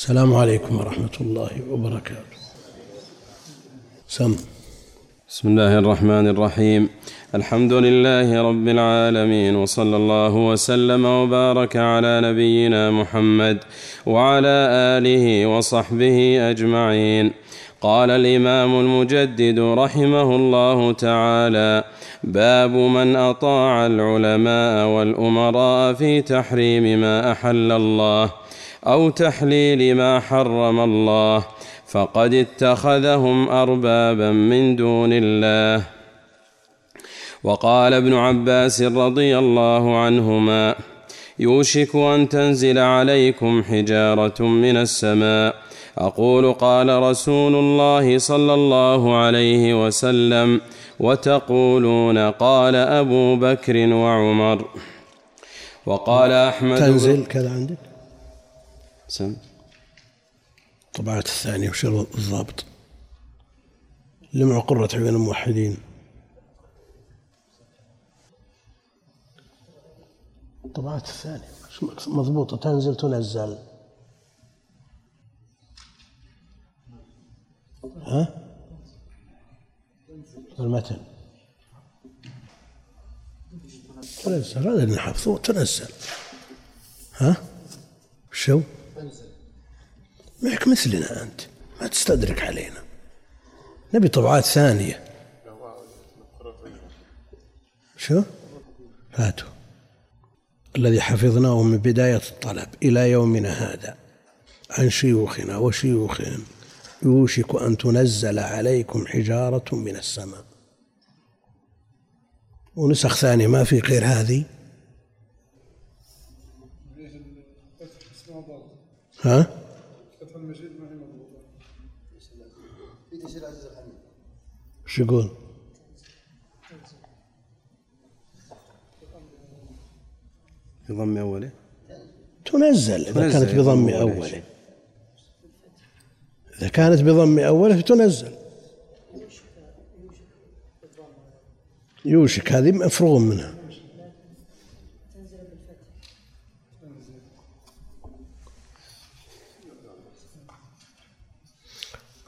السلام عليكم ورحمة الله وبركاته. سم. بسم الله الرحمن الرحيم. الحمد لله رب العالمين وصلى الله وسلم وبارك على نبينا محمد وعلى آله وصحبه أجمعين. قال الإمام المجدد رحمه الله تعالى باب من أطاع العلماء والأمراء في تحريم ما أحل الله. أو تحليل ما حرم الله فقد اتخذهم أربابا من دون الله. وقال ابن عباس رضي الله عنهما يوشك أن تنزل عليكم حجارة من السماء. أقول قال رسول الله صلى الله عليه وسلم وتقولون قال أبو بكر وعمر. وقال أحمد تنزل كذا عندك. سم. طبعت الثانية وش الضابط؟ لمع قرة عيون الموحدين. طبعت الثانية. مضبوطة. تنزل تنزل. ها؟ المتن. تنزل. هذا اللي نحفظه. تنزل. ها؟ شو؟ معك مثلنا أنت ما تستدرك علينا. نبي طبعات ثانية. شو؟ هاتوا الذي حفظناه من بداية الطلب إلى يومنا هذا. عن شيوخنا وشيوخهم. يوشك أن تنزل عليكم حجارة من السماء. ونسخ ثانية ما في غير هذه؟ ها؟ وش يقول؟ بضم اوله تنزل. إذا كانت بضم أوله أوله. إذا كانت بضم أوله فتنزل يوشك. هذه مفروغ منها.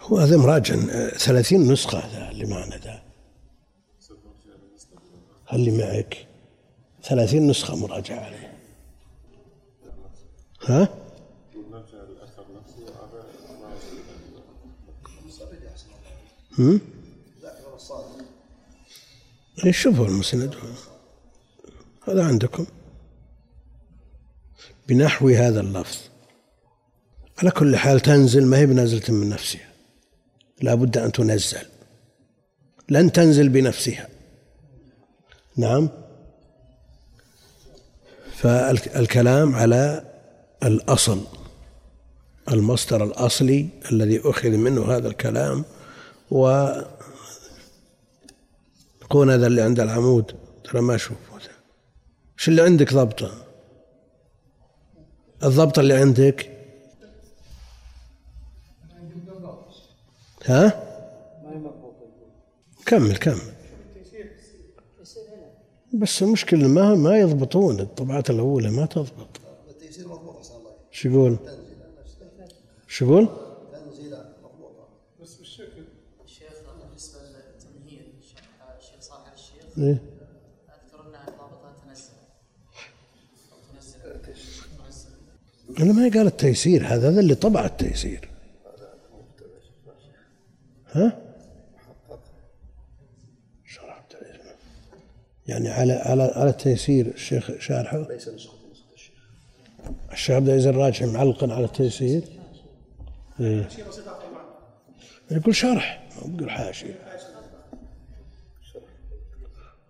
هو هذا مراجع آه، ثلاثين نسخة هذا اللي معنا ذا اللي معك. ثلاثين نسخة مراجعة عليه. ها؟ هم؟ إيه، شوفوا المسند. هذا عندكم. بنحو هذا اللفظ. على كل حال تنزل ما هي بنازلة من نفسها. لا بد أن تنزل. لن تنزل بنفسها. نعم. فالكلام على الأصل. المصدر الأصلي الذي أخذ منه هذا الكلام و يكون هذا اللي عند العمود. ترى ما أشوفه وش اللي عندك ضبطه؟ الضبط اللي عندك ها؟ كمل كمل. بس المشكلة ما ما يضبطون الطبعات الأولى ما تضبط. التيسير مضبوط الله. شو يقول؟ شو يقول؟ مضبوطه الشيخ بالنسبة للتمهيد شرح الشيخ صالح الشيخ إيه؟ ضابطها تنزل. أو تنزل تنزل. أنا ما قال التيسير هذا هذا اللي طبع التيسير. ها؟ شرح. يعني على على على التيسير الشيخ شارحه. ليس نسخة نسخة الشيخ. الشيخ عبد العزيز الراجحي معلقا على التيسير. إيه. يقول شرح ما يقول حاشية.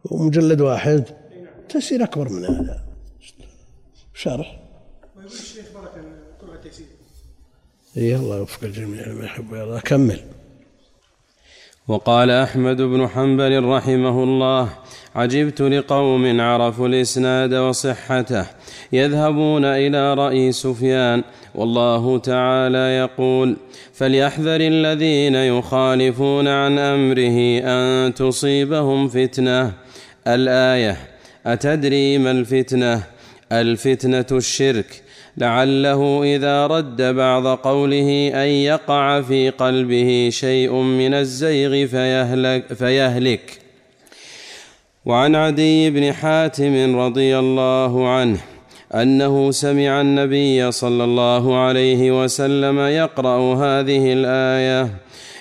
ومجلد واحد. تيسير أكبر من هذا. شرح. ويقول الشيخ بركة طلع التيسير اي الله يوفق الجميع لما يحب ويرضى كمل. وقال أحمد بن حنبل رحمه الله عجبت لقوم عرفوا الإسناد وصحته يذهبون إلى رأي سفيان والله تعالى يقول فليحذر الذين يخالفون عن أمره أن تصيبهم فتنة. الآية أتدري ما الفتنة؟ الفتنة الشرك. لعله إذا رد بعض قوله أن يقع في قلبه شيء من الزيغ فيهلك, فيهلك. وعن عدي بن حاتم رضي الله عنه أنه سمع النبي صلى الله عليه وسلم يقرأ هذه الآية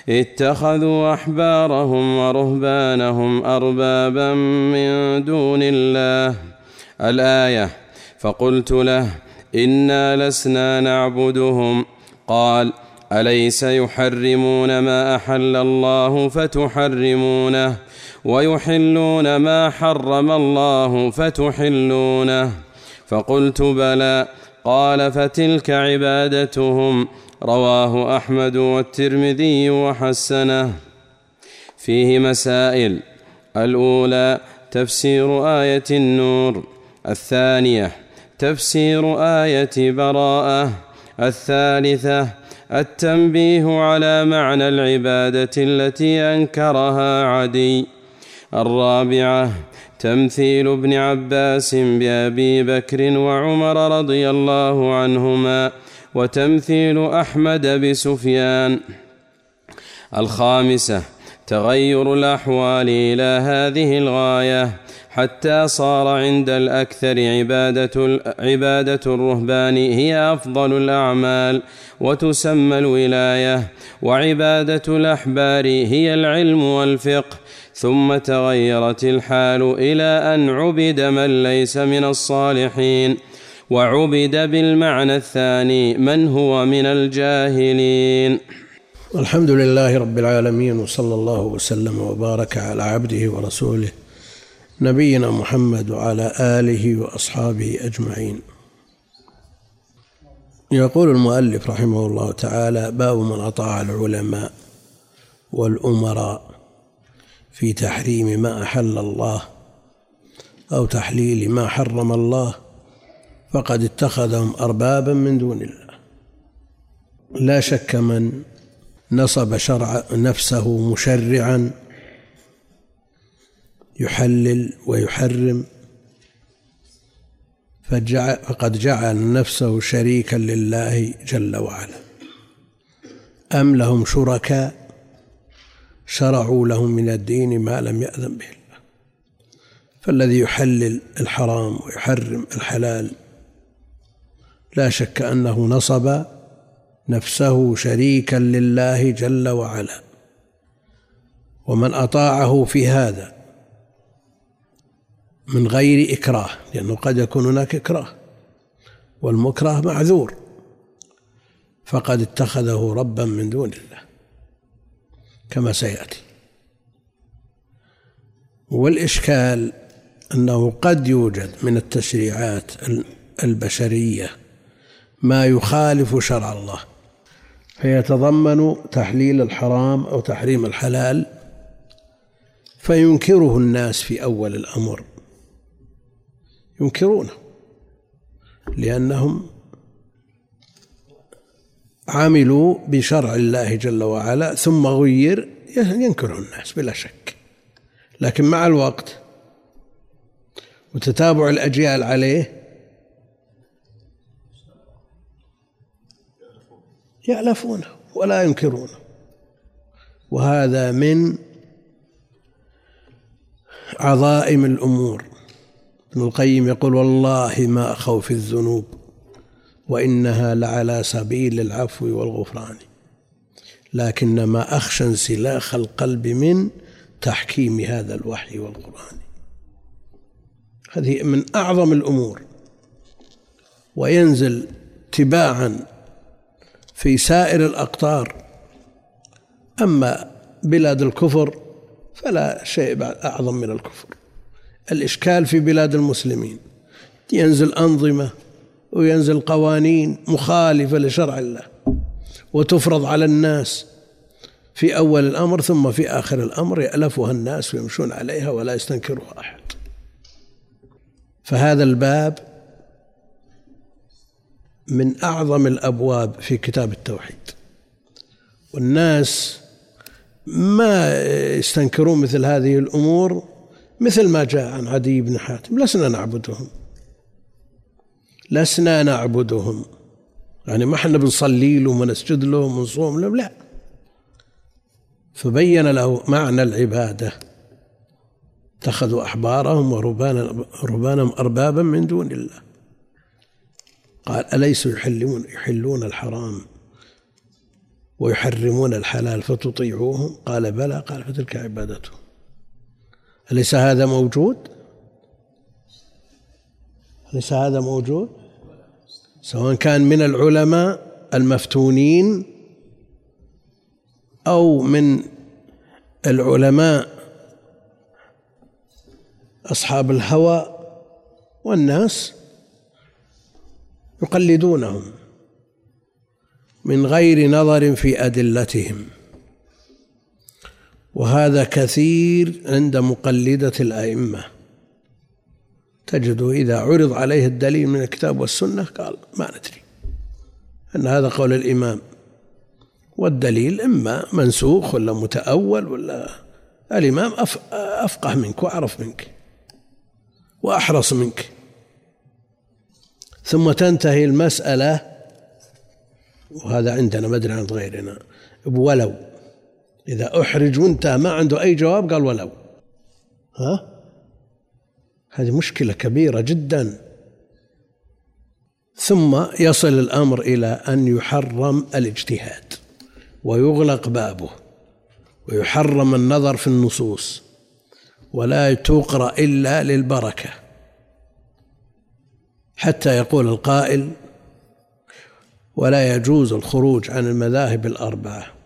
اتخذوا أحبارهم ورهبانهم أربابا من دون الله. الآية فقلت له انا لسنا نعبدهم. قال اليس يحرمون ما احل الله فتحرمونه ويحلون ما حرم الله فتحلونه. فقلت بلى. قال فتلك عبادتهم. رواه احمد والترمذي وحسنه. فيه مسائل. الاولى تفسير إيه النور. الثانية تفسير آية براءة الثالثة التنبيه على معنى العبادة التي أنكرها عدي. الرابعة تمثيل ابن عباس بأبي بكر وعمر رضي الله عنهما وتمثيل أحمد بسفيان. الخامسة تغير الأحوال إلى هذه الغاية حتى صار عند الأكثر عبادة عبادة الرهبان هي أفضل الأعمال وتسمى الولاية. وعبادة الأحبار هي العلم والفقه. ثم تغيرت الحال إلى أن عبد من ليس من الصالحين. وعبد بالمعنى الثاني من هو من الجاهلين. الحمد لله رب العالمين وصلى الله وسلم وبارك على عبده ورسوله نبينا محمد وعلى آله وأصحابه أجمعين. يقول المؤلف رحمه الله تعالى باب من أطاع العلماء والأمراء في تحريم ما أحل الله أو تحليل ما حرم الله فقد اتخذهم أربابا من دون الله. لا شك من نصب شرع نفسه مشرعا يحلل ويحرم فقد جعل نفسه شريكا لله جل وعلا. أم لهم شركاء؟ شرعوا لهم من الدين ما لم يأذن به الله. فالذي يحلل الحرام ويحرم الحلال لا شك أنه نصب نفسه شريكا لله جل وعلا. ومن أطاعه في هذا من غير إكراه لأنه قد يكون هناك إكراه والمكره معذور فقد اتخذه ربا من دون الله كما سيأتي. والإشكال أنه قد يوجد من التشريعات البشرية ما يخالف شرع الله فيتضمن تحليل الحرام أو تحريم الحلال فينكره الناس في أول الأمر. ينكرونه لأنهم عملوا بشرع الله جل وعلا ثم غير ينكره الناس بلا شك. لكن مع الوقت وتتابع الأجيال عليه يألفونه ولا ينكرونه. وهذا من عظائم الأمور. ابن القيم يقول والله ما أخوف الذنوب وإنها لعلى سبيل العفو والغفران لكن ما أخشى انسلاخ القلب من تحكيم هذا الوحي والقرآن. هذه من أعظم الأمور. وينزل تباعا في سائر الأقطار. أما بلاد الكفر فلا شيء أعظم من الكفر. الإشكال في بلاد المسلمين. ينزل أنظمة وينزل قوانين مخالفة لشرع الله وتفرض على الناس في أول الأمر ثم في آخر الأمر يألفها الناس ويمشون عليها ولا يستنكرها أحد. فهذا الباب من أعظم الأبواب في كتاب التوحيد. والناس ما يستنكرون مثل هذه الأمور مثل ما جاء عن عدي بن حاتم لسنا نعبدهم. لسنا نعبدهم. يعني ما إحنا بنصلي لهم ونسجد لهم ونصوم لهم لا. فبين له معنى العبادة. اتخذوا أحبارهم ورهبانا رهبانهم اربابا من دون الله. قال أليسوا يحلون يحلون الحرام ويحرمون الحلال فتطيعوهم؟ قال بلى. قال فتلك عبادتهم. أليس هذا موجود؟ أليس هذا موجود؟ سواء كان من العلماء المفتونين أو من العلماء أصحاب الهوى والناس يقلدونهم من غير نظر في أدلتهم وهذا كثير عند مقلدة الأئمة. تجده إذا عرض عليه الدليل من الكتاب والسنة قال ما ندري أن هذا قول الإمام. والدليل إما منسوخ ولا متأول ولا الإمام أفقه منك وأعرف منك وأحرص منك. ثم تنتهي المسألة وهذا عندنا ما أدري عند غيرنا ولو إذا أحرج وانتهى ما عنده أي جواب قال ولو. ها؟ هذه مشكلة كبيرة جدا. ثم يصل الأمر إلى أن يحرم الاجتهاد ويغلق بابه ويحرم النظر في النصوص ولا تقرأ إلا للبركة. حتى يقول القائل ولا يجوز الخروج عن المذاهب الأربعة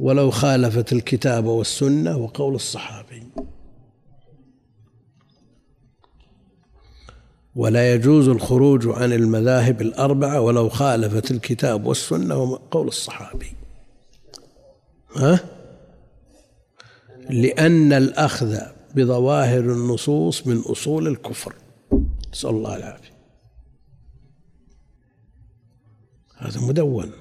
ولو خالفت الكتاب والسنة وقول الصحابي. ولا يجوز الخروج عن المذاهب الأربعة ولو خالفت الكتاب والسنة وقول الصحابي. ها؟ لأن الأخذ بظواهر النصوص من أصول الكفر. نسأل الله العافية. هذا مدون.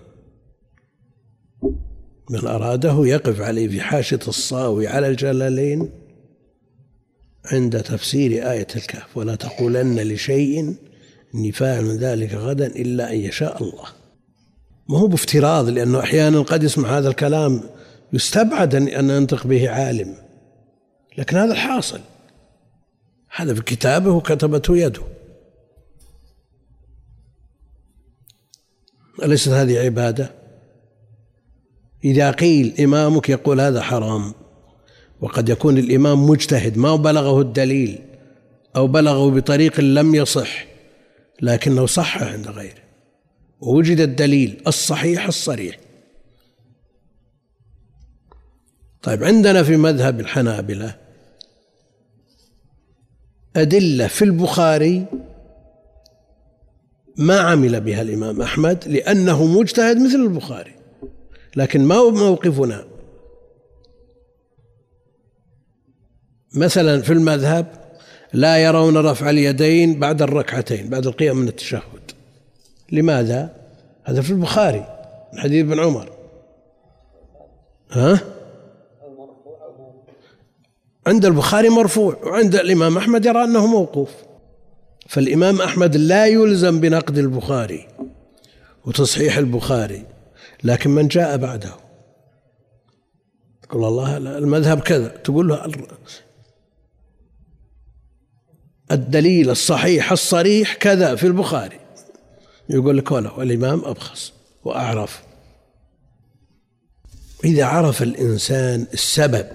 من أراده يقف عليه في حاشة الصاوي على الجلالين عند تفسير آية الكهف. ولا تقولن لشيء إني فاعل ذلك غدا إلا أن يشاء الله. ما هو بافتراض لأنه أحيانا قد يسمع هذا الكلام يستبعد أن ينطق به عالم. لكن هذا الحاصل. هذا في كتابه وكتبته يده. أليست هذه عبادة؟ إذا قيل إمامك يقول هذا حرام وقد يكون الإمام مجتهد ما بلغه الدليل أو بلغه بطريق لم يصح لكنه صح عند غيره ووجد الدليل الصحيح الصريح. طيب عندنا في مذهب الحنابلة أدلة في البخاري ما عمل بها الإمام أحمد لأنه مجتهد مثل البخاري. لكن ما هو موقفنا. مثلا في المذهب لا يرون رفع اليدين بعد الركعتين بعد القيام من التشهد. لماذا؟ هذا في البخاري من حديث ابن عمر. ها؟ عند البخاري مرفوع وعند الإمام أحمد يرى أنه موقوف. فالإمام أحمد لا يلزم بنقد البخاري وتصحيح البخاري. لكن من جاء بعده. تقول الله المذهب كذا تقول له الدليل الصحيح الصريح كذا في البخاري. يقول لك ولا الإمام أبخص وأعرف. إذا عرف الإنسان السبب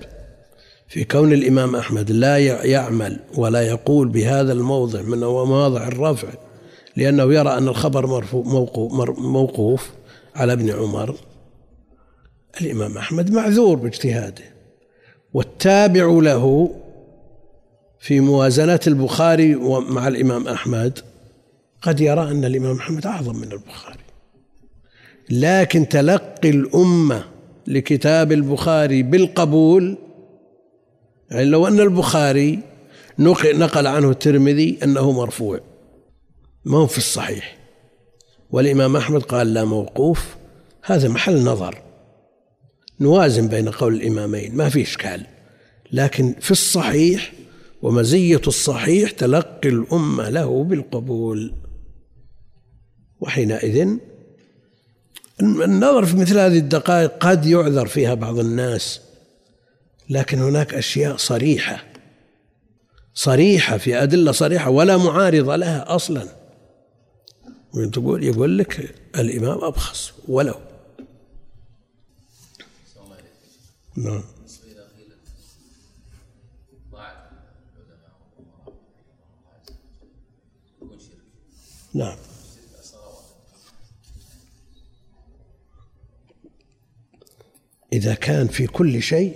في كون الإمام أحمد لا يعمل ولا يقول بهذا الموضع من مواضع الرفع لأنه يرى أن الخبر موقوف على ابن عمر الإمام أحمد معذور باجتهاده والتابع له في موازنات البخاري مع الإمام أحمد قد يرى أن الإمام أحمد أعظم من البخاري. لكن تلقي الأمة لكتاب البخاري بالقبول يعني لو أن البخاري نقل عنه الترمذي أنه مرفوع ما هو في الصحيح. والإمام أحمد قال لا موقوف. هذا محل نظر. نوازن بين قول الإمامين ما في إشكال. لكن في الصحيح ومزية الصحيح تلقي الأمة له بالقبول. وحينئذ النظر في مثل هذه الدقائق قد يعذر فيها بعض الناس. لكن هناك أشياء صريحة. صريحة في أدلة صريحة ولا معارض لها أصلا. تقول؟ يقول لك الإمام أبخص ولو. نعم. نعم. إذا كان في كل شيء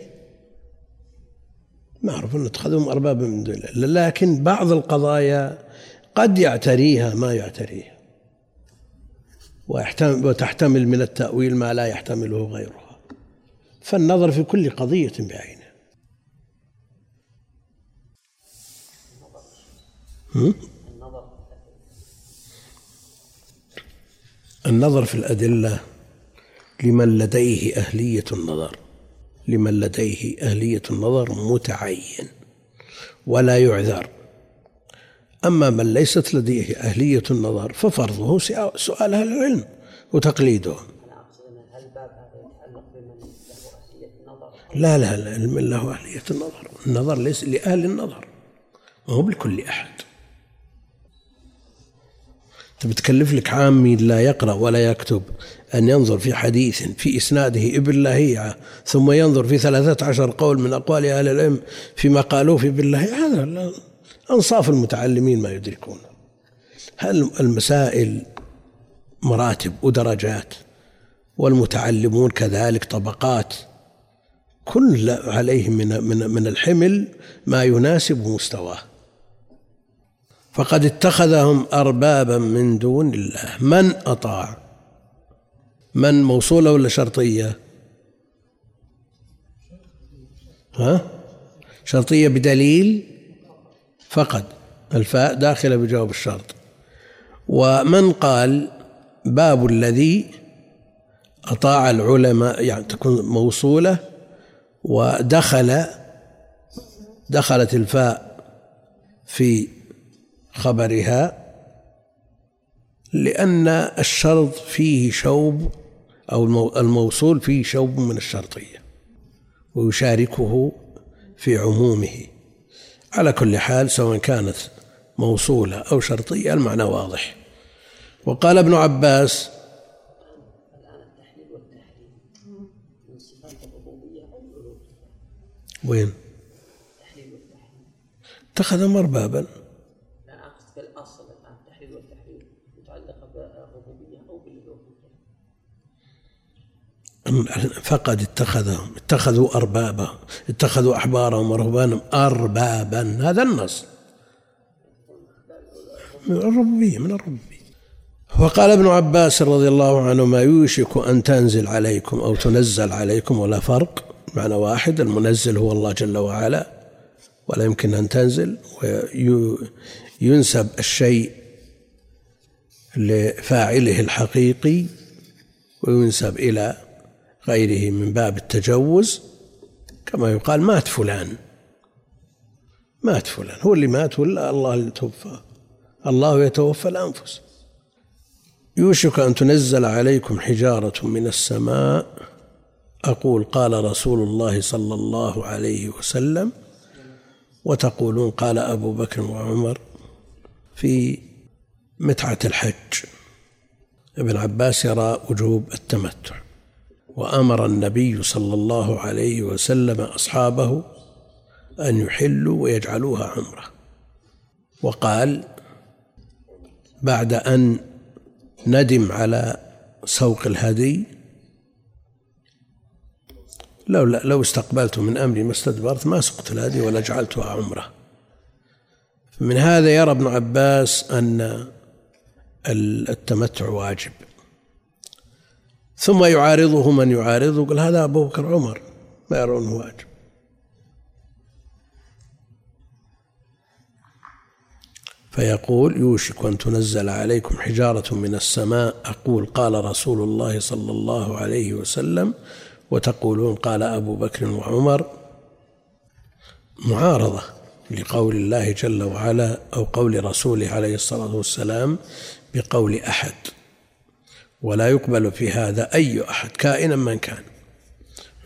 معروف أن اتخذهم أربابا من دون الله لكن بعض القضايا قد يعتريها ما يعتريها. وتحتمل من التأويل ما لا يحتمله غيرها. فالنظر في كل قضية بعينها النظر في الأدلة لمن لديه أهلية النظر. لمن لديه أهلية النظر متعين. ولا يعذر. أما من ليست لديه أهلية النظر ففرضه سؤال أهل العلم وتقليدهم. لا لا لا من له أهلية النظر. النظر ليس لأهل النظر هو لكل أحد. تبي تكلف لك عامي لا يقرأ ولا يكتب أن ينظر في حديث في إسناده ابن لهيعة ثم ينظر في ثلاثة عشر قول من أقوال أهل العلم فيما قالوه في ابن لهيعة هذا أنصاف المتعلمين ما يدركون. هل المسائل مراتب ودرجات والمتعلمون كذلك طبقات كل عليهم من من من الحمل ما يناسب مستواه. فقد اتخذهم أربابا من دون الله. من أطاع؟ من موصولة ولا شرطية؟ ها؟ شرطية بدليل؟ فقد الفاء داخلة بجواب الشرط. ومن قال باب الذي أطاع العلماء يعني تكون موصولة ودخل دخلت الفاء في خبرها لأن الشرط فيه شوب أو الموصول فيه شوب من الشرطية ويشاركه في عمومه. على كل حال سواء كانت موصولة أو شرطية المعنى واضح. وقال ابن عباس وين؟ اتخذهم أربابا لا أقصد في الأصل الآن التحليل والتحريم متعلقة بالربوبية أو بالألوهية فقد اتخذهم اتخذوا أربابا اتخذوا أحبارهم ورهبانهم أربابا. هذا النص. من الربوبية من الربوبية. وقال ابن عباس رضي الله عنه ما يوشك أن تنزل عليكم أو تنزل عليكم ولا فرق معنى واحد المنزل هو الله جل وعلا ولا يمكن أن تنزل وينسب الشيء لفاعله الحقيقي وينسب إلى غيره من باب التجوز كما يقال مات فلان. مات فلان. هو اللي مات ولا الله اللي توفى؟ الله يتوفى الأنفس. يوشك أن تنزل عليكم حجارة من السماء. أقول قال رسول الله صلى الله عليه وسلم وتقولون قال أبو بكر وعمر في متعة الحج. ابن عباس يرى وجوب التمتع. وأمر النبي صلى الله عليه وسلم أصحابه أن يحلوا ويجعلوها عمرة. وقال بعد أن ندم على سوق الهدي لو لو استقبلت من أمري ما استدبرت ما سقت الهدي ولا جعلتها عمرة. من هذا يرى ابن عباس أن التمتع واجب. ثم يعارضه من يعارضه يقول هذا أبو بكر عمر ما يرونه واجب فيقول يوشك أن تنزل عليكم حجارة من السماء أقول قال رسول الله صلى الله عليه وسلم وتقولون قال أبو بكر وعمر. معارضة لقول الله جل وعلا أو قول رسوله عليه الصلاة والسلام بقول أحد. ولا يقبل في هذا أي أحد كائنا من كان.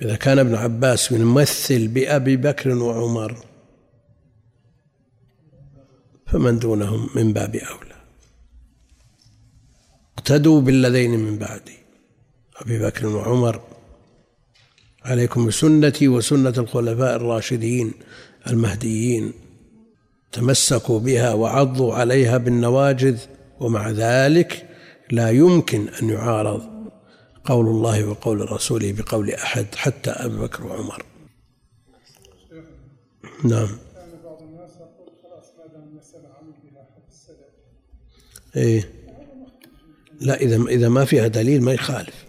إذا كان ابن عباس يمثل بأبي بكر وعمر فمن دونهم من باب أولى. اقتدوا بالذين من بعدي أبي بكر وعمر. عليكم بسنتي وسنة الخلفاء الراشدين المهديين. تمسكوا بها وعضوا عليها بالنواجذ ومع ذلك لا يمكن أن يعارض قول الله وقول رسوله بقول أحد حتى أبي بكر وعمر. نعم. إيه. لا إذا إذا ما فيها دليل ما يخالف.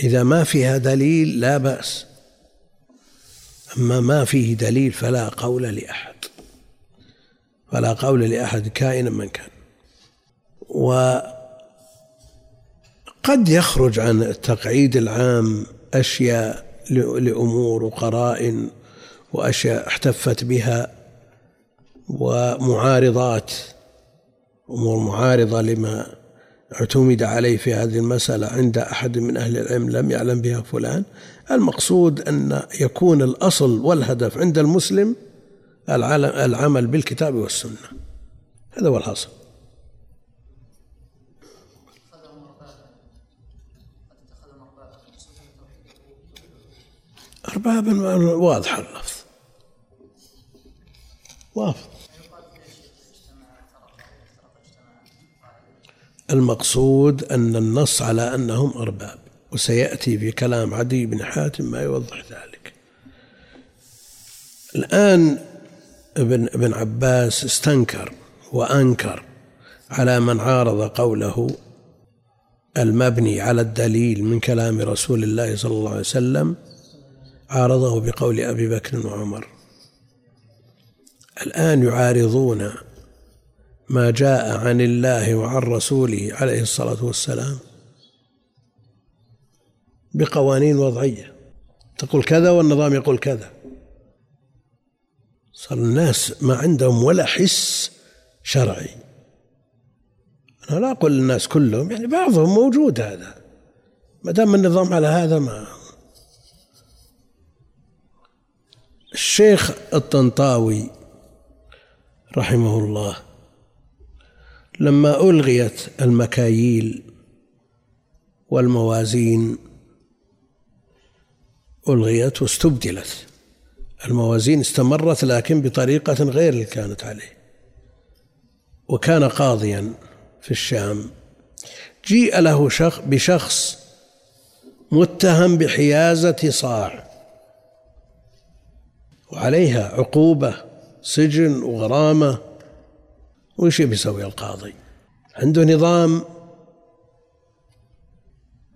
إذا ما فيها دليل لا بأس. أما ما فيه دليل فلا قول لأحد. فلا قول لأحد كائنا من كان. وقد يخرج عن التقعيد العام أشياء لأمور وقرائن وأشياء احتفت بها ومعارضات أمور معارضة لما اعتمد عليه في هذه المسألة عند أحد من أهل العلم لم يعلم بها فلان. المقصود أن يكون الأصل والهدف عند المسلم العمل بالكتاب والسنة. هذا هو الحاصل. أربابا واضح اللفظ. واضح. المقصود أن النص على أنهم أرباب وسيأتي في كلام عدي بن حاتم ما يوضح ذلك. الآن ابن ابن عباس استنكر وأنكر على من عارض قوله المبني على الدليل من كلام رسول الله صلى الله عليه وسلم عارضه بقول أبي بكر وعمر. الآن يعارضون ما جاء عن الله وعن رسوله عليه الصلاة والسلام بقوانين وضعية. تقول كذا والنظام يقول كذا. صار الناس ما عندهم ولا حس شرعي. أنا لا أقول الناس كلهم يعني بعضهم موجود هذا. ما دام النظام على هذا ما. الشيخ الطنطاوي رحمه الله لما ألغيت المكاييل والموازين ألغيت واستبدلت. الموازين استمرت لكن بطريقة غير اللي كانت عليه. وكان قاضيا في الشام. جيء له شخص بشخص متهم بحيازة صاع. وعليها عقوبة سجن وغرامة. وش بيسوي القاضي؟ عنده نظام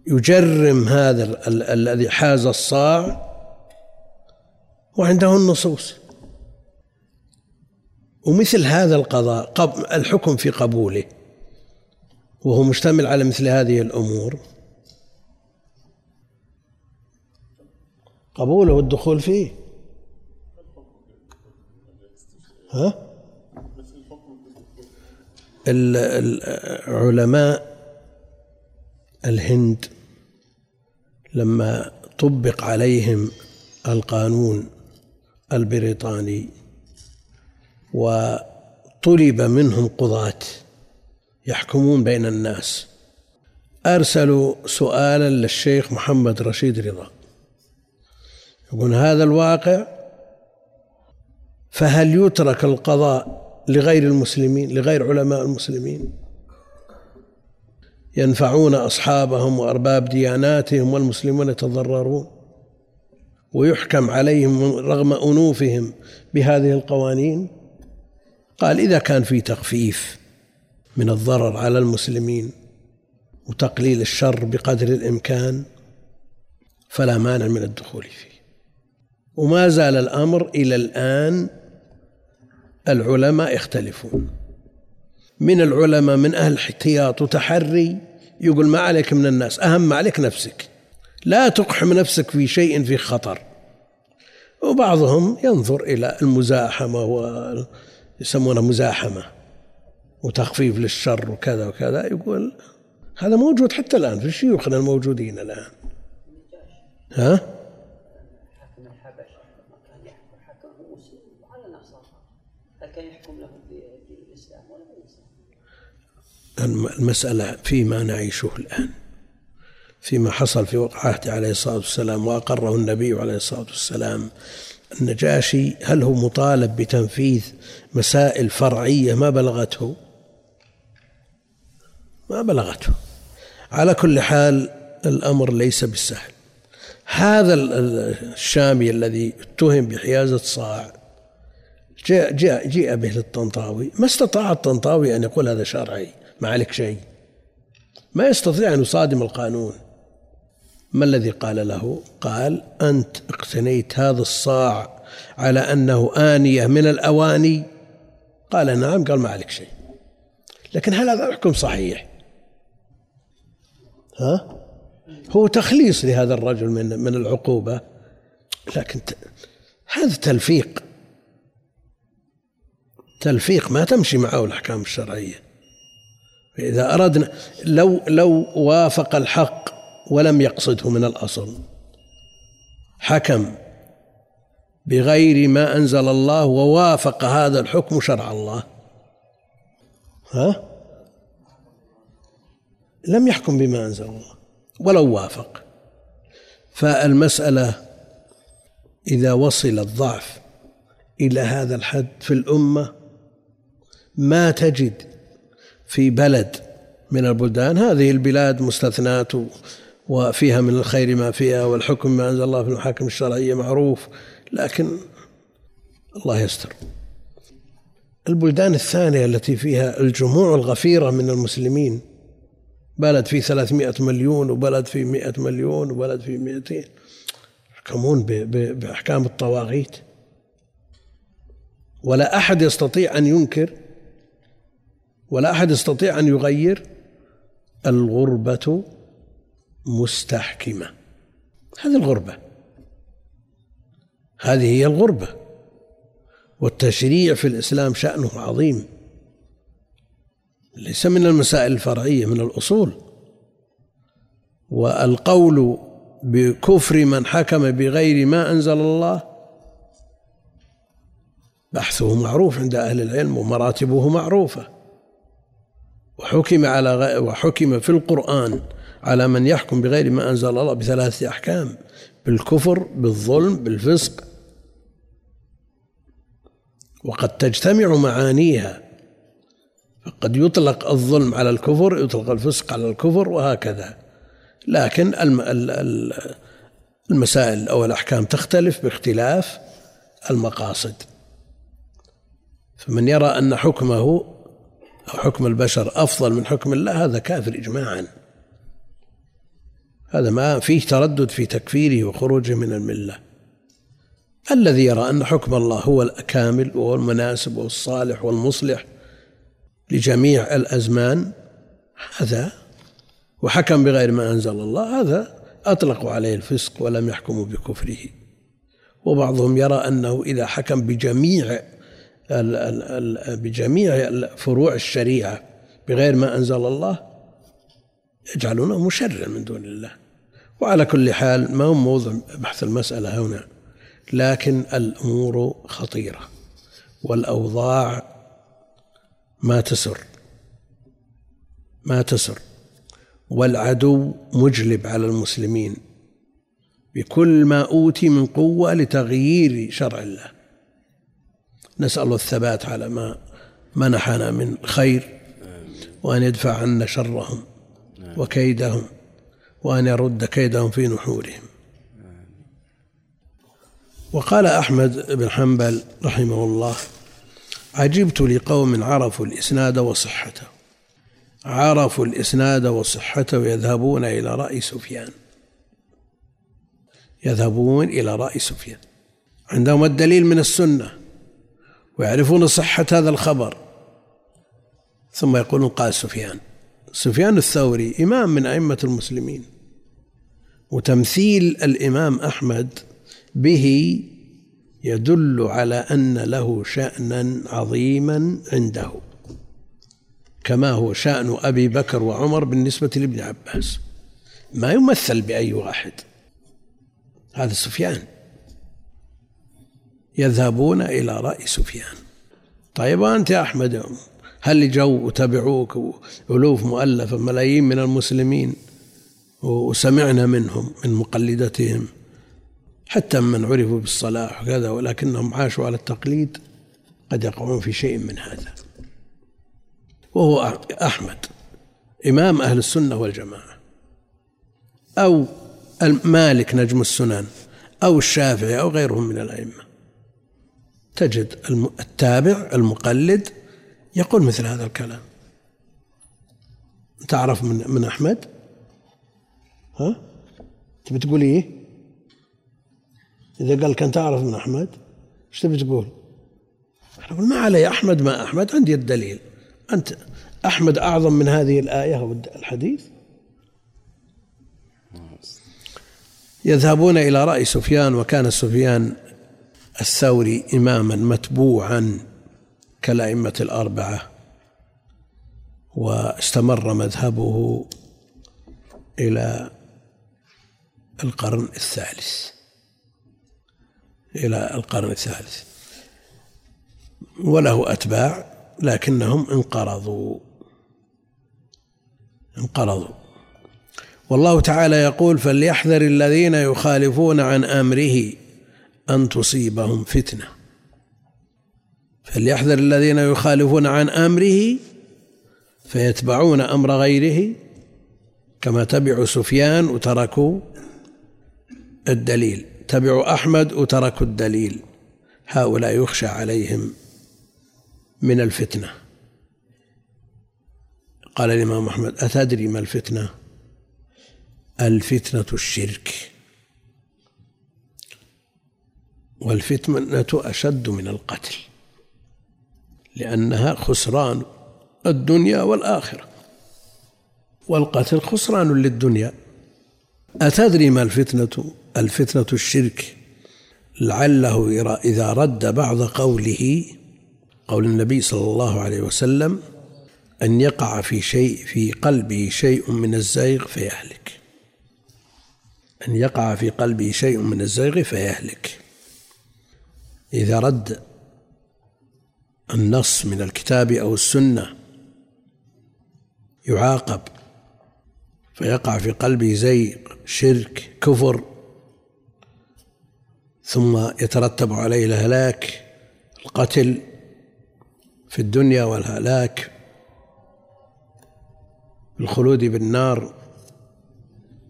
يجرم هذا الذي حاز الصاع. وعنده النصوص. ومثل هذا القضاء الحكم في قبوله. وهو مشتمل على مثل هذه الأمور. قبوله والدخول فيه. ها؟ العلماء الهند لما طبق عليهم القانون البريطاني وطلب منهم قضاة يحكمون بين الناس. أرسلوا سؤالا للشيخ محمد رشيد رضا. يقول هذا الواقع فهل يترك القضاء لغير المسلمين لغير علماء المسلمين؟ ينفعون أصحابهم وأرباب دياناتهم والمسلمون يتضررون؟ ويحكم عليهم رغم أنوفهم بهذه القوانين؟ قال إذا كان في تخفيف من الضرر على المسلمين وتقليل الشر بقدر الإمكان فلا مانع من الدخول فيه. وما زال الأمر إلى الآن العلماء يختلفون. من العلماء من أهل احتياط وتحري يقول ما عليك من الناس أهم ما عليك نفسك. لا تقحم نفسك في شيء في خطر. وبعضهم ينظر إلى المزاحمة و يسمونه مزاحمة وتخفيف للشر وكذا وكذا يقول هذا موجود حتى الآن في شيوخنا الموجودين الآن. ها؟ المسألة فيما نعيشه الآن. فيما حصل في وقت عهده عليه الصلاة والسلام وأقره النبي عليه الصلاة والسلام. النجاشي هل هو مطالب بتنفيذ مسائل فرعية؟ ما بلغته. ما بلغته. على كل حال الأمر ليس بالسهل. هذا ال- ال- الشامي الذي اتهم بحيازة صاع جاء جاء جيء به للطنطاوي. ما استطاع الطنطاوي أن يقول هذا شرعي؟ ما عليك شيء. ما يستطيع أن يصادم القانون. ما الذي قال له؟ قال أنت اقتنيت هذا الصاع على أنه آنية من الأواني؟ قال نعم قال ما عليك شيء. لكن هل هذا الحكم صحيح؟ ها؟ هو تخليص لهذا الرجل من من العقوبة. لكن هذا تلفيق. تلفيق ما تمشي معه الأحكام الشرعية. إذا أردنا لو لو وافق الحق ولم يقصده من الأصل. حكم بغير ما أنزل الله ووافق هذا الحكم شرع الله. ها؟ لم يحكم بما أنزل الله ولو وافق. فالمسألة إذا وصل الضعف إلى هذا الحد في الأمة ما تجد في بلد من البلدان هذه البلاد مستثنات وفيها من الخير ما فيها والحكم ما أنزل الله في المحاكم الشرعية معروف لكن الله يستر. البلدان الثانية التي فيها الجموع الغفيرة من المسلمين بلد فيه 300 مليون وبلد فيه 100 مليون وبلد فيه 200 يحكمون بأحكام الطواغيت. ولا أحد يستطيع أن ينكر ولا أحد يستطيع أن يغير الغربة مستحكمة. هذه الغربة. هذه هي الغربة. والتشريع في الإسلام شأنه عظيم. ليس من المسائل الفرعية من الأصول. والقول بكفر من حكم بغير ما أنزل الله بحثه معروف عند أهل العلم ومراتبه معروفة. وحكم على. وحكم في القرآن. على من يحكم بغير ما أنزل الله بثلاثة أحكام بالكفر بالظلم بالفسق. وقد تجتمع معانيها. فقد يطلق الظلم على الكفر يطلق الفسق على الكفر وهكذا. لكن الم... ال- ال- المسائل أو الأحكام تختلف باختلاف المقاصد. فمن يرى أن حكمه أو حكم البشر أفضل من حكم الله هذا كافر إجماعا. هذا ما فيه تردد في تكفيره وخروجه من الملة. الذي يرى أن حكم الله هو الكامل وهو المناسب والصالح والمصلح لجميع الأزمان هذا وحكم بغير ما أنزل الله هذا أطلقوا عليه الفسق ولم يحكموا بكفره. وبعضهم يرى أنه إذا حكم بجميع بجميع فروع الشريعة بغير ما أنزل الله يجعلونه مشرع من دون الله. وعلى كل حال ما هو موضوع بحث المسألة هنا لكن الأمور خطيرة والأوضاع ما تسر ما تسر والعدو مجلب على المسلمين بكل ما أوتي من قوة لتغيير شرع الله. نسأل الله الثبات على ما منحنا من خير وأن يدفع عنا شرهم وكيدهم. وأن يرد كيدهم في نحورهم. وقال أحمد بن حنبل رحمه الله عجبت لقوم عرفوا الإسناد وصحته. عرفوا الإسناد وصحته يذهبون إلى رأي سفيان. يذهبون إلى رأي سفيان. عندهم الدليل من السنة ويعرفون صحة هذا الخبر. ثم يقولون قال سفيان سفيان الثوري إمام من أئمة المسلمين وتمثيل الإمام أحمد به يدل على أن له شأنا عظيما عنده كما هو شأن أبي بكر وعمر بالنسبة لابن عباس. ما يمثل بأي واحد. هذا سفيان. يذهبون إلى رأي سفيان. طيب وأنت يا أحمد؟ هل جو وتبعوك ألوف مؤلفة ملايين من المسلمين. وسمعنا منهم من مقلدتهم. حتى من عرفوا بالصلاح وكذا ولكنهم عاشوا على التقليد قد يقعون في شيء من هذا. وهو أحمد إمام أهل السنة والجماعة أو مالك نجم السنن أو الشافعي أو غيرهم من الأئمة. تجد التابع المقلد يقول مثل هذا الكلام. تعرف من من أحمد؟ ها؟ تبي تقول إيه؟ إذا قال كان تعرف من أحمد إيش تبي تقول؟ ما علي أحمد ما أحمد عندي الدليل. أنت أحمد أعظم من هذه الآية أو الحديث؟ يذهبون إلى رأي سفيان وكان سفيان الثوري إماما متبوعا. كالأئمة الأربعة واستمر مذهبه إلى القرن الثالث. إلى القرن الثالث. وله أتباع لكنهم انقرضوا. انقرضوا. والله تعالى يقول فليحذر الذين يخالفون عن أمره أن تصيبهم فتنة. فليحذر الذين يخالفون عن أمره فيتبعون أمر غيره كما تبعوا سفيان وتركوا الدليل تبعوا أحمد وتركوا الدليل. هؤلاء يخشى عليهم من الفتنة. قال الإمام أحمد أتدري ما الفتنة؟ الفتنة الشرك. والفتنة أشد من القتل. لأنها خسران الدنيا والآخرة. والقتل خسران للدنيا. أتدري ما الفتنة؟ الفتنة الشرك. لعله إذا رد بعض قوله قول النبي صلى الله عليه وسلم أن يقع في شيء في قلبه شيء من الزيغ فيهلك. أن يقع في قلبه شيء من الزيغ فيهلك. إذا رد النص من الكتاب أو السنة يعاقب فيقع في قلبه زيغ شرك كفر ثم يترتب عليه الهلاك القتل في الدنيا والهلاك الخلود بالنار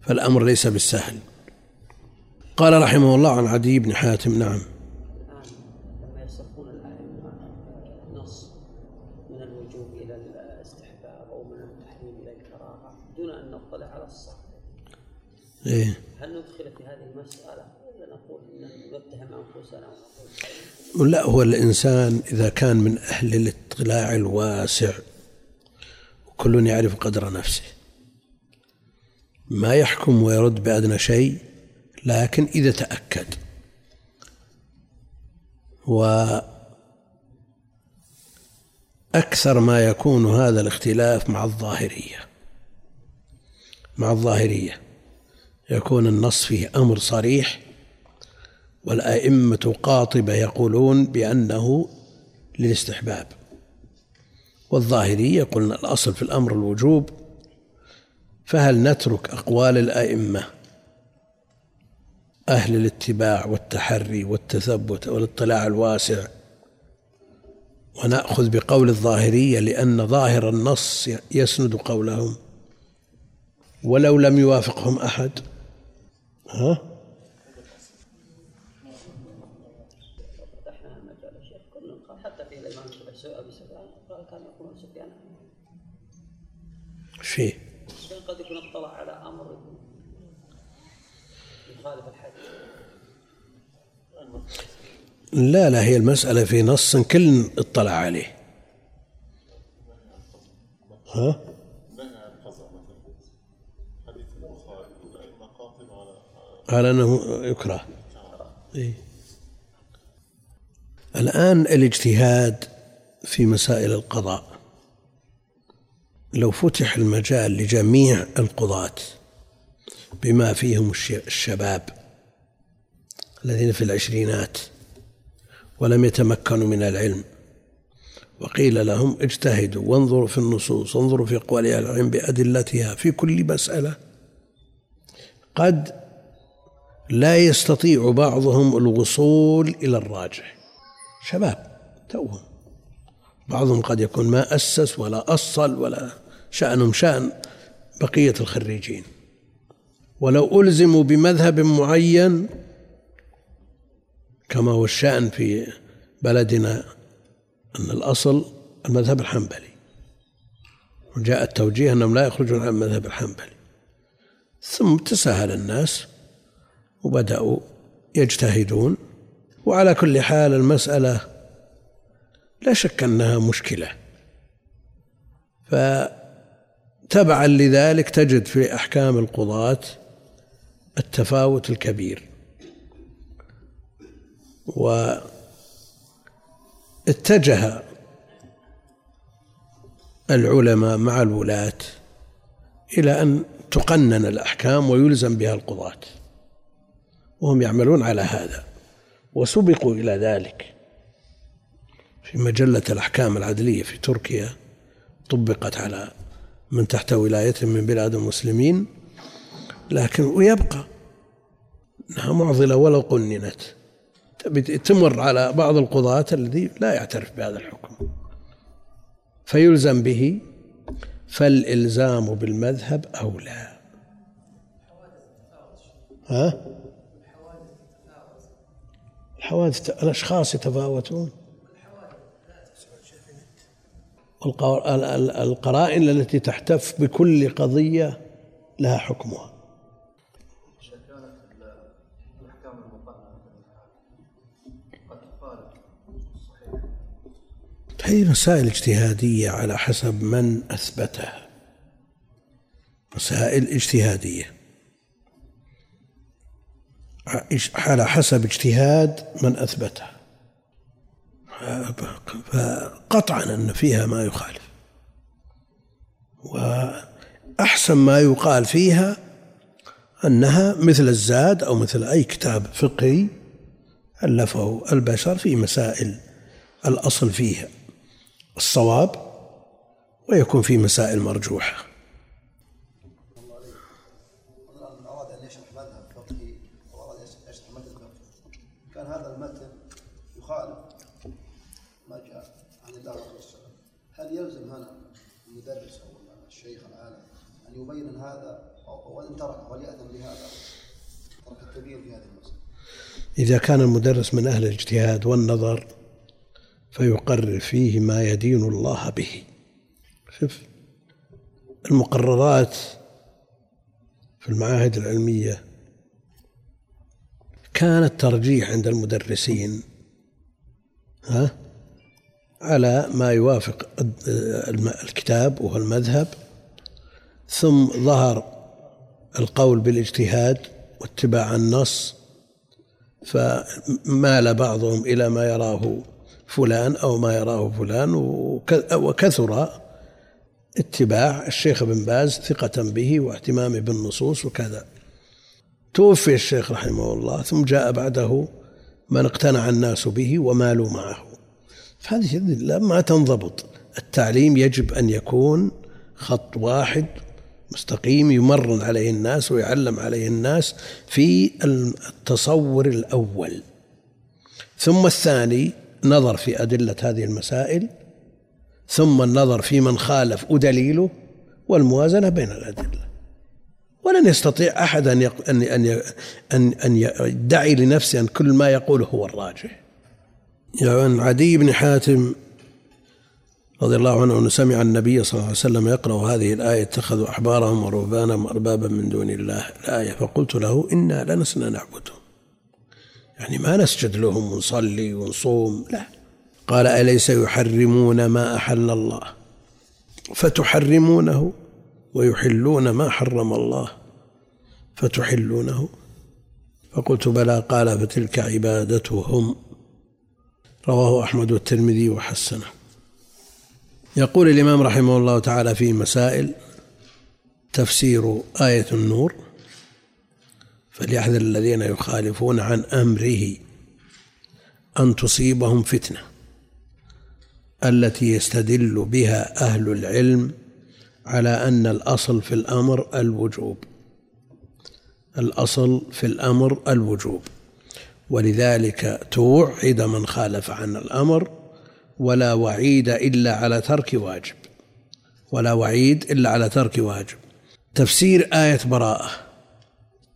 فالأمر ليس بالسهل. قال رحمه الله عن عدي بن حاتم نعم لما يصرفون الأئمة نص من الوجوب إلى الاستحباب أو من التحريم إلى الكراهة دون أن نطلع على الصح إيه. هل ندخل في هذه المسألة؟ ولا نقول إن نتهم أنفسنا ونقول لا هو الإنسان إذا كان من أهل الاطلاع الواسع كل يعرف قدر نفسه. ما يحكم ويرد بأدنى شيء لكن إذا تأكد. وأكثر ما يكون هذا الاختلاف مع الظاهرية. مع الظاهرية. يكون النص فيه أمر صريح والأئمة قاطبة يقولون بأنه للاستحباب. والظاهرية يقولون الأصل في الأمر الوجوب فهل نترك أقوال الأئمة أهل الاتباع والتحري والتثبت والاطلاع الواسع ونأخذ بقول الظاهرية لأن ظاهر النص يسند قولهم ولو لم يوافقهم أحد؟ ها؟ حتى في. سفيان قال كان يقول سفيان فيه قد يكون اطلع على أمر يخالف الحديث لا لا هي المسألة في نص كل اطلع عليه. ها؟ على أنه يكره إيه؟ الآن الاجتهاد في مسائل القضاء لو فتح المجال لجميع القضاة بما فيهم الشباب الذين في العشرينات ولم يتمكنوا من العلم وقيل لهم اجتهدوا وانظروا في النصوص وانظروا في أقوال أهل العلم بأدلتها في كل مسألة قد لا يستطيع بعضهم الوصول إلى الراجح. شباب توهم. بعضهم قد يكون ما أسس ولا أصل ولا شأنهم شأن بقية الخريجين. ولو ألزموا بمذهب معين كما هو الشأن في بلدنا أن الأصل المذهب الحنبلي. وجاء التوجيه أنهم لا يخرجون عن المذهب الحنبلي. ثم تساهل الناس وبدأوا يجتهدون. وعلى كل حال المسألة لا شك أنها مشكلة. فتبعا لذلك تجد في أحكام القضاة التفاوت الكبير. واتجه العلماء مع الولاة إلى أن تقنن الأحكام ويلزم بها القضاة. وهم يعملون على هذا. وسبقوا إلى ذلك في مجلة الأحكام العدلية في تركيا طبقت على من تحت ولاية من بلاد المسلمين لكن ويبقى. انها معضلة ولو قننت. تمر على بعض القضاة الذي لا يعترف بهذا الحكم. فيلزم به فالإلزام بالمذهب أولى. ها؟ الحوادث الأشخاص يتفاوتون. القرائن التي تحتف بكل قضية لها حكمها. هذه مسائل اجتهادية على حسب من أثبتها. مسائل اجتهادية. على حسب اجتهاد من أثبتها فقطعا أن فيها ما يخالف. وأحسن ما يقال فيها أنها مثل الزاد أو مثل أي كتاب فقهي ألفه البشر في مسائل الأصل فيها الصواب ويكون في مسائل مرجوحة أراد أن يشرح مذهب فقهي وأراد أن يشرح مذهب فقهي كان هذا المتن يخالف ما جاء عن الله والرسول هل يلزم هنا المدرس أو الشيخ العالم أن يبين هذا وإن تركه وليأثم بهذا ترك التبيين في هذه المسألة. إذا كان المدرس من أهل الاجتهاد والنظر فيقرر فيه ما يدين الله به. شوف المقررات في المعاهد العلمية كان الترجيح عند المدرسين ها على ما يوافق الكتاب وهو المذهب ثم ظهر القول بالاجتهاد واتباع النص فمال بعضهم إلى ما يراه فلان أو ما يراه فلان وكثر اتباع الشيخ بن باز ثقة به واهتمامه بالنصوص وكذا. توفي الشيخ رحمه الله ثم جاء بعده من اقتنع الناس به ومالوا معه. فهذه ما تنضبط. التعليم يجب أن يكون خط واحد مستقيم يمرن عليه الناس ويعلم عليه الناس في التصور الأول. ثم الثاني نظر في أدلة هذه المسائل. ثم النظر في من خالف ودليله والموازنة بين الأدلة. ولن يستطيع أحد أن أن أن أن يدعي لنفسه أن كل ما يقوله هو الراجح. يعني عدي بن حاتم رضي الله عنه أنه سمع النبي صلى الله عليه وسلم يقرأ هذه الآية اتخذوا أحبارهم ورهبانهم أربابا من دون الله الآية. فقلت له إنا لنسنا نعبدهم يعني ما نسجد لهم ونصلي ونصوم لا. قال أليس يحرمون ما أحل الله؟ فتحرمونه ويحلون ما حرم الله. فتحلونه. فقلت بلى. قال فتلك عبادتهم. رواه أحمد والترمذي وحسنه. يقول الإمام رحمه الله تعالى في مسائل تفسير آية النور فليحذر الذين يخالفون عن أمره أن تصيبهم فتنة. التي يستدل بها أهل العلم على أن الأصل في الأمر الوجوب. الأصل في الأمر الوجوب. ولذلك توعد من خالف عن الأمر ولا وعيد إلا على ترك واجب. ولا وعيد إلا على ترك واجب. تفسير آية براءة.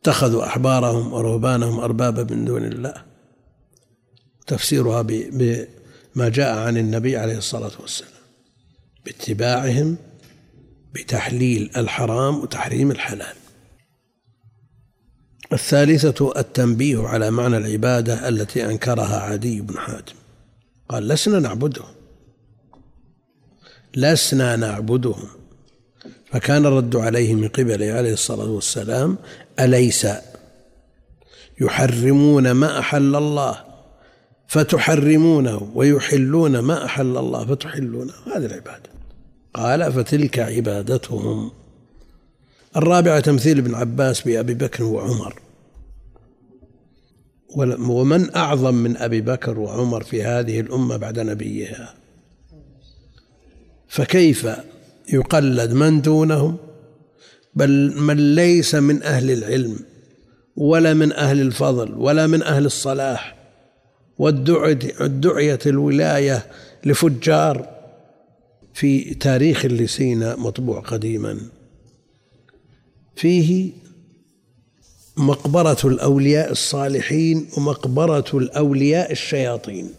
اتخذوا أحبارهم ورهبانهم أربابا من دون الله. تفسيرها بما جاء عن النبي عليه الصلاة والسلام. باتباعهم بتحليل الحرام وتحريم الحلال. الثالثة التنبيه على معنى العبادة التي أنكرها عدي بن حاتم. قال لسنا نعبدهم. لسنا نعبدهم. فكان الرد عليه من قبله عليه الصلاة والسلام أليس يحرمون ما أحل الله؟ فتحرمونه ويحلون ما أحل الله فتحلونه هذه العبادة. قال فتلك عبادتهم. الرابعة تمثيل ابن عباس بأبي بكر وعمر. ومن أعظم من أبي بكر وعمر في هذه الأمة بعد نبيها؟ فكيف يقلد من دونهم؟ بل من ليس من أهل العلم ولا من أهل الفضل ولا من أهل الصلاح والدعية الولاية لفجار في تاريخ لسينا مطبوع قديما. فيه مقبرة الأولياء الصالحين ومقبرة الأولياء الشياطين.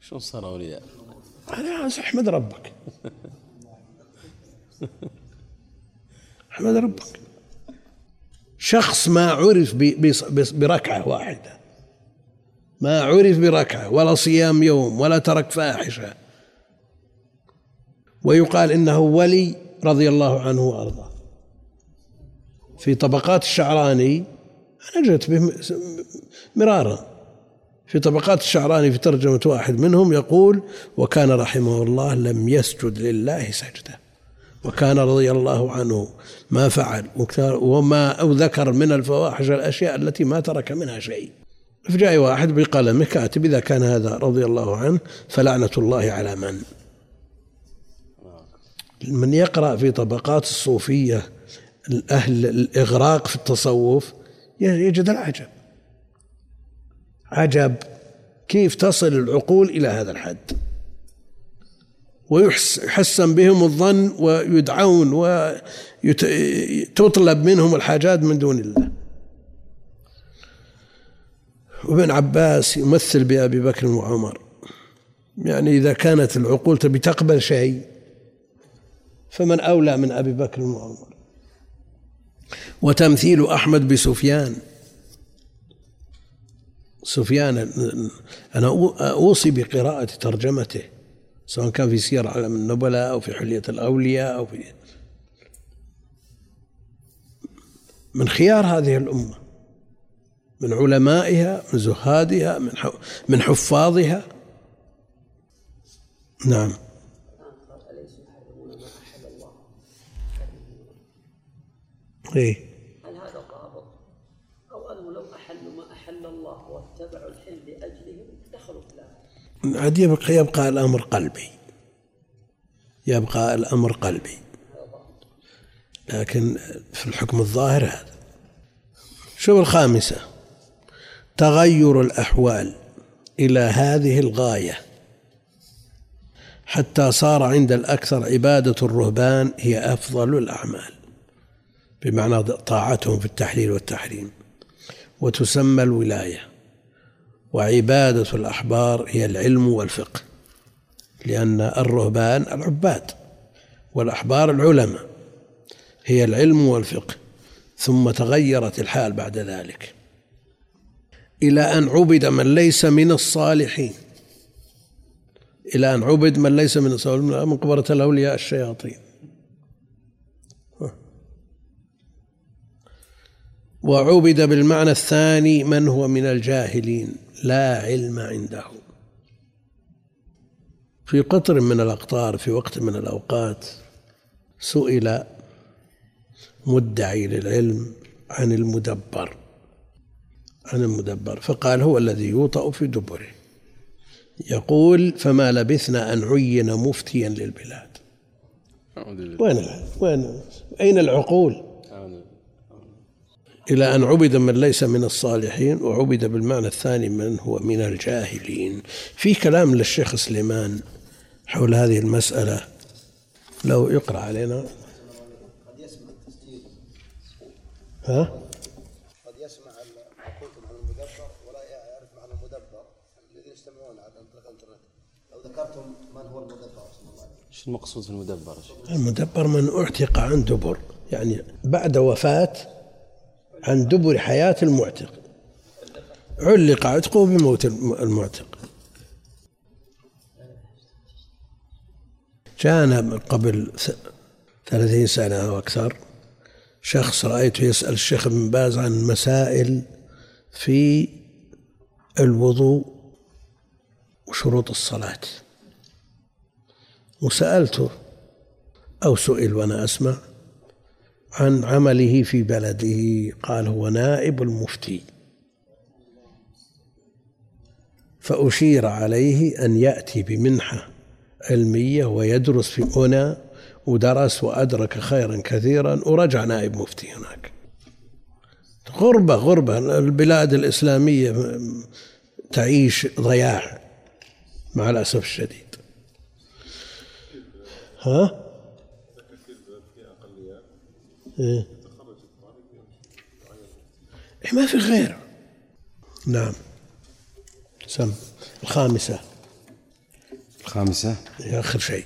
شو صار أولياء؟ أنا أحمد ربك. أحمد ربك. شخص ما عرف بركعة واحدة. ما عرف بركعة ولا صيام يوم ولا ترك فاحشة. ويقال إنه ولي رضي الله عنه وأرضاه. في طبقات الشعراني أنا جئت به مرارا. في طبقات الشعراني في ترجمة واحد منهم يقول وكان رحمه الله لم يسجد لله سجدة. وكان رضي الله عنه ما فعل وما أو ذكر من الفواحش الأشياء التي ما ترك منها شيء. فجاء واحد بقلمه كاتب إذا كان هذا رضي الله عنه فلعنة الله على من؟ من يقرأ في طبقات الصوفية أهل الإغراق في التصوف يجد العجب. عجب كيف تصل العقول إلى هذا الحد. ويحسن بهم الظن ويدعون وتطلب منهم الحاجات من دون الله. وابن عباس يمثل بأبي بكر وعمر. يعني إذا كانت العقول تبي تقبل شيء فمن أولى من أبي بكر وعمر. وتمثيل أحمد بسفيان. سفيان أنا أوصي بقراءة ترجمته سواء كان في سير علم النبلاء أو في حلية الأولياء أو في من خيار هذه الأمة من علمائها من زهادها من حفاظها. نعم. إيه. هل هذا ضابط أو أنه لو احلوا ما أحل الله واتبعوا الحل لاجله دخلوا في عاد يبقى يبقى الأمر قلبي. يبقى الأمر قلبي. لكن في الحكم الظاهر هذا. شوف الخامسة. تغير الأحوال إلى هذه الغاية. حتى صار عند الأكثر عبادة الرهبان هي أفضل الأعمال. بمعنى طاعتهم في التحليل والتحريم. وتسمى الولاية وعبادة الأحبار هي العلم والفقه لأن الرهبان العباد والأحبار العلماء هي العلم والفقه ثم تغيرت الحال بعد ذلك. إلى أن عبد من ليس من الصالحين. إلى أن عبد من ليس من الصالحين من قبرة الأولياء الشياطين. وعبد بالمعنى الثاني من هو من الجاهلين لا علم عنده. في قطر من الأقطار في وقت من الأوقات سئل مدعي للعلم عن المدبر عن المدبر فقال هو الذي يوطأ في دبره. يقول فما لبثنا أن عين مفتيا للبلاد. وين وين؟ أين العقول؟ إلى أن عبد من ليس من الصالحين وعبد بالمعنى الثاني من هو من الجاهلين. في كلام للشيخ سليمان حول هذه المسألة لو يقرأ علينا. قد يسمع التسجيل ها؟ قد يسمع ما قلتم عن المدبر ولا يعرف معنى المدبر. الذين يستمعون على الإنترنت. لو ذكرتم من هو المدبر؟ صلى الله. عليه وسلم إيش المقصود في المدبر يا شيخ؟ المدبر من أعتق عن دبر يعني بعد وفاة عن دبر حياة المعتق. علق عتقه بموت المعتق. جاءنا قبل ثلاثين سنة أو أكثر شخص رأيته يسأل الشيخ ابن باز عن مسائل في الوضوء وشروط الصلاة. وسألته أو سئل وأنا أسمع. عن عمله في بلده قال هو نائب المفتي. فأشير عليه أن يأتي بمنحة علمية ويدرس في هنا ودرس وأدرك خيرا كثيرا ورجع نائب مفتي هناك. غربة غربة. البلاد الإسلامية تعيش ضياع مع الأسف الشديد. ها؟ إيه؟ إيه ما في غير. نعم. سم. الخامسة. الخامسة؟ آخر شيء.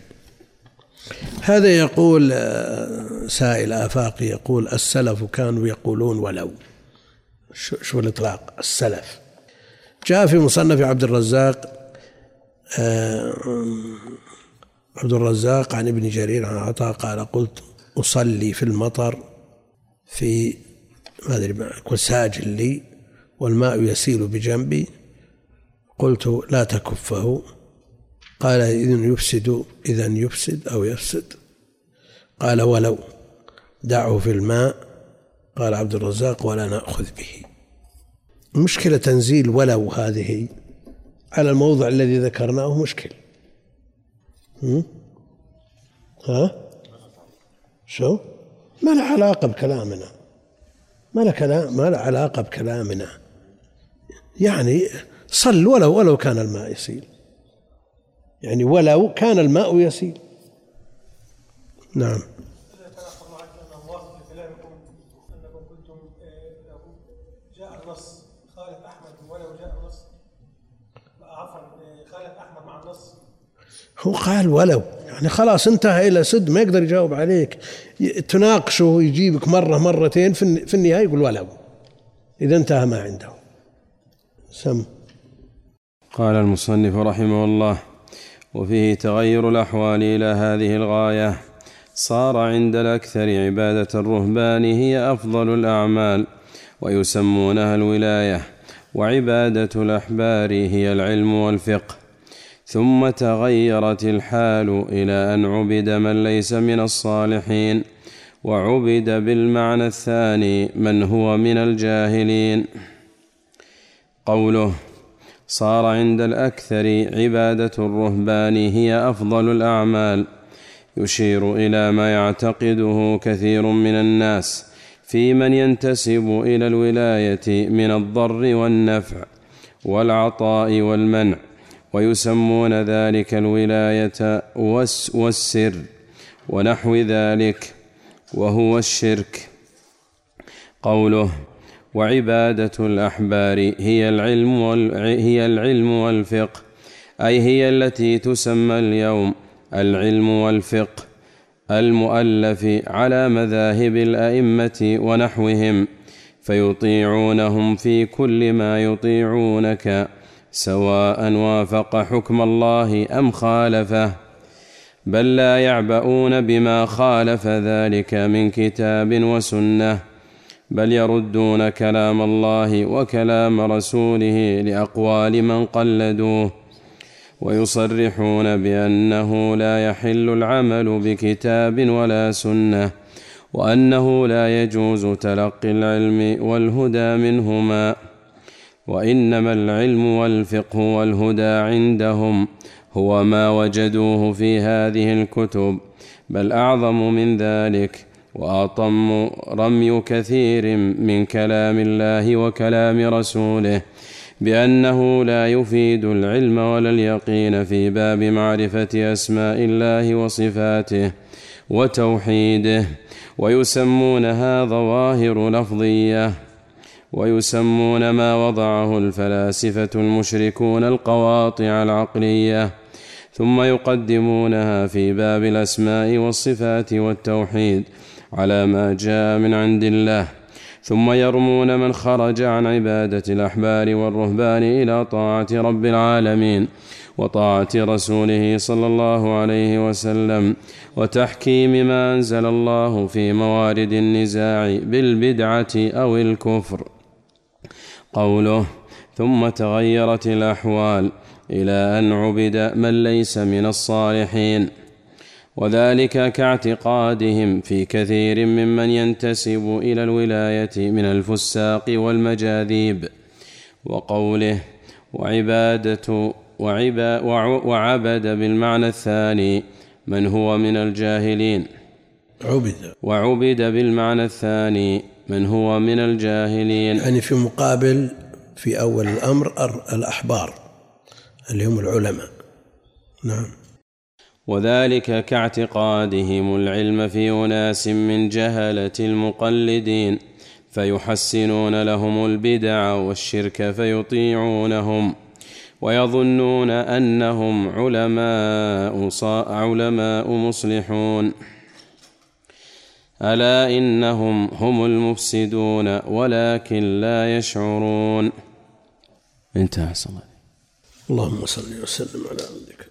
هذا يقول آه، سائل آفاقي يقول السلف كانوا يقولون ولو. شو, شو الإطلاق؟ السلف. جاء في مصنف عبد الرزاق آه، عبد الرزاق عن ابن جرير عن عطاء قال قلت أصلي في المطر في ما أدري ساجل لي والماء يسيل بجنبي. قلت لا تكفه. قال إذن يفسد إذا يفسد أو يفسد. قال ولو دعه في الماء. قال عبد الرزاق ولا نأخذ به. مشكلة تنزيل ولو هذه على الموضع الذي ذكرناه مشكل؟ ها؟ شو؟ ما له علاقة بكلامنا. ما له كلام ما له علاقة بكلامنا. يعني صل ولو ولو كان الماء يسيل. يعني ولو كان الماء يسيل. نعم. هو قال ولو. يعني خلاص انتهى إلى سد ما يقدر يجاوب عليك. تناقشه يجيبك مرة مرتين في الن- في النهاية يقول ولو إذا انتهى ما عنده. سم. قال المصنف رحمه الله وفيه تغير الأحوال إلى هذه الغاية. صار عند الأكثر عبادة الرهبان هي أفضل الأعمال ويسمونها الولاية. وعبادة الأحبار هي العلم والفقه. ثم تغيرت الحال إلى أن عبد من ليس من الصالحين وعبد بالمعنى الثاني من هو من الجاهلين. قوله صار عند الأكثر عبادة الرهبان هي أفضل الأعمال. يشير إلى ما يعتقده كثير من الناس في من ينتسب إلى الولاية من الضر والنفع والعطاء والمنع. ويسمون ذلك الولاية والس- والسر ونحو ذلك وهو الشرك قوله وعبادة الأحبار هي العلم. هي العلم والفقه أي هي التي تسمى اليوم العلم والفقه المؤلف على مذاهب الأئمة ونحوهم فيطيعونهم في كل ما يطيعونك سواء وافق حكم الله أم خالفه بل لا يعبؤون بما خالف ذلك من كتاب وسنة بل يردون كلام الله وكلام رسوله لأقوال من قلدوه ويصرحون بأنه لا يحل العمل بكتاب ولا سنة وأنه لا يجوز تلقي العلم والهدى منهما. وإنما العلم والفقه والهدى عندهم هو ما وجدوه في هذه الكتب بل أعظم من ذلك واطم رمي كثير من كلام الله وكلام رسوله بأنه لا يفيد العلم ولا اليقين في باب معرفة أسماء الله وصفاته وتوحيده ويسمونها ظواهر لفظية. ويسمون ما وضعه الفلاسفة المشركون القواطع العقلية ثم يقدمونها في باب الأسماء والصفات والتوحيد على ما جاء من عند الله ثم يرمون من خرج عن عبادة الأحبار والرهبان إلى طاعة رب العالمين وطاعة رسوله صلى الله عليه وسلم وتحكيم ما أنزل الله في موارد النزاع بالبدعة أو الكفر. قوله ثم تغيرت الأحوال إلى أن عبد من ليس من الصالحين. وذلك كاعتقادهم في كثير ممن ينتسب إلى الولاية من الفساق والمجاذيب. وقوله وعبادة وعبا وعبد بالمعنى الثاني من هو من الجاهلين. عبد. وعبد بالمعنى الثاني من هو من الجاهلين؟ يعني في مقابل في أول الأمر الأحبار اللي هم العلماء. نعم. وذلك كاعتقادهم العلم في أناس من جهله المقلدين فيحسنون لهم البدع والشرك فيطيعونهم ويظنون أنهم علماء علماء مصلحون. ألا إنهم هم المفسدون ولكن لا يشعرون. انتهى صلى اللهم صل وسلم على عبدك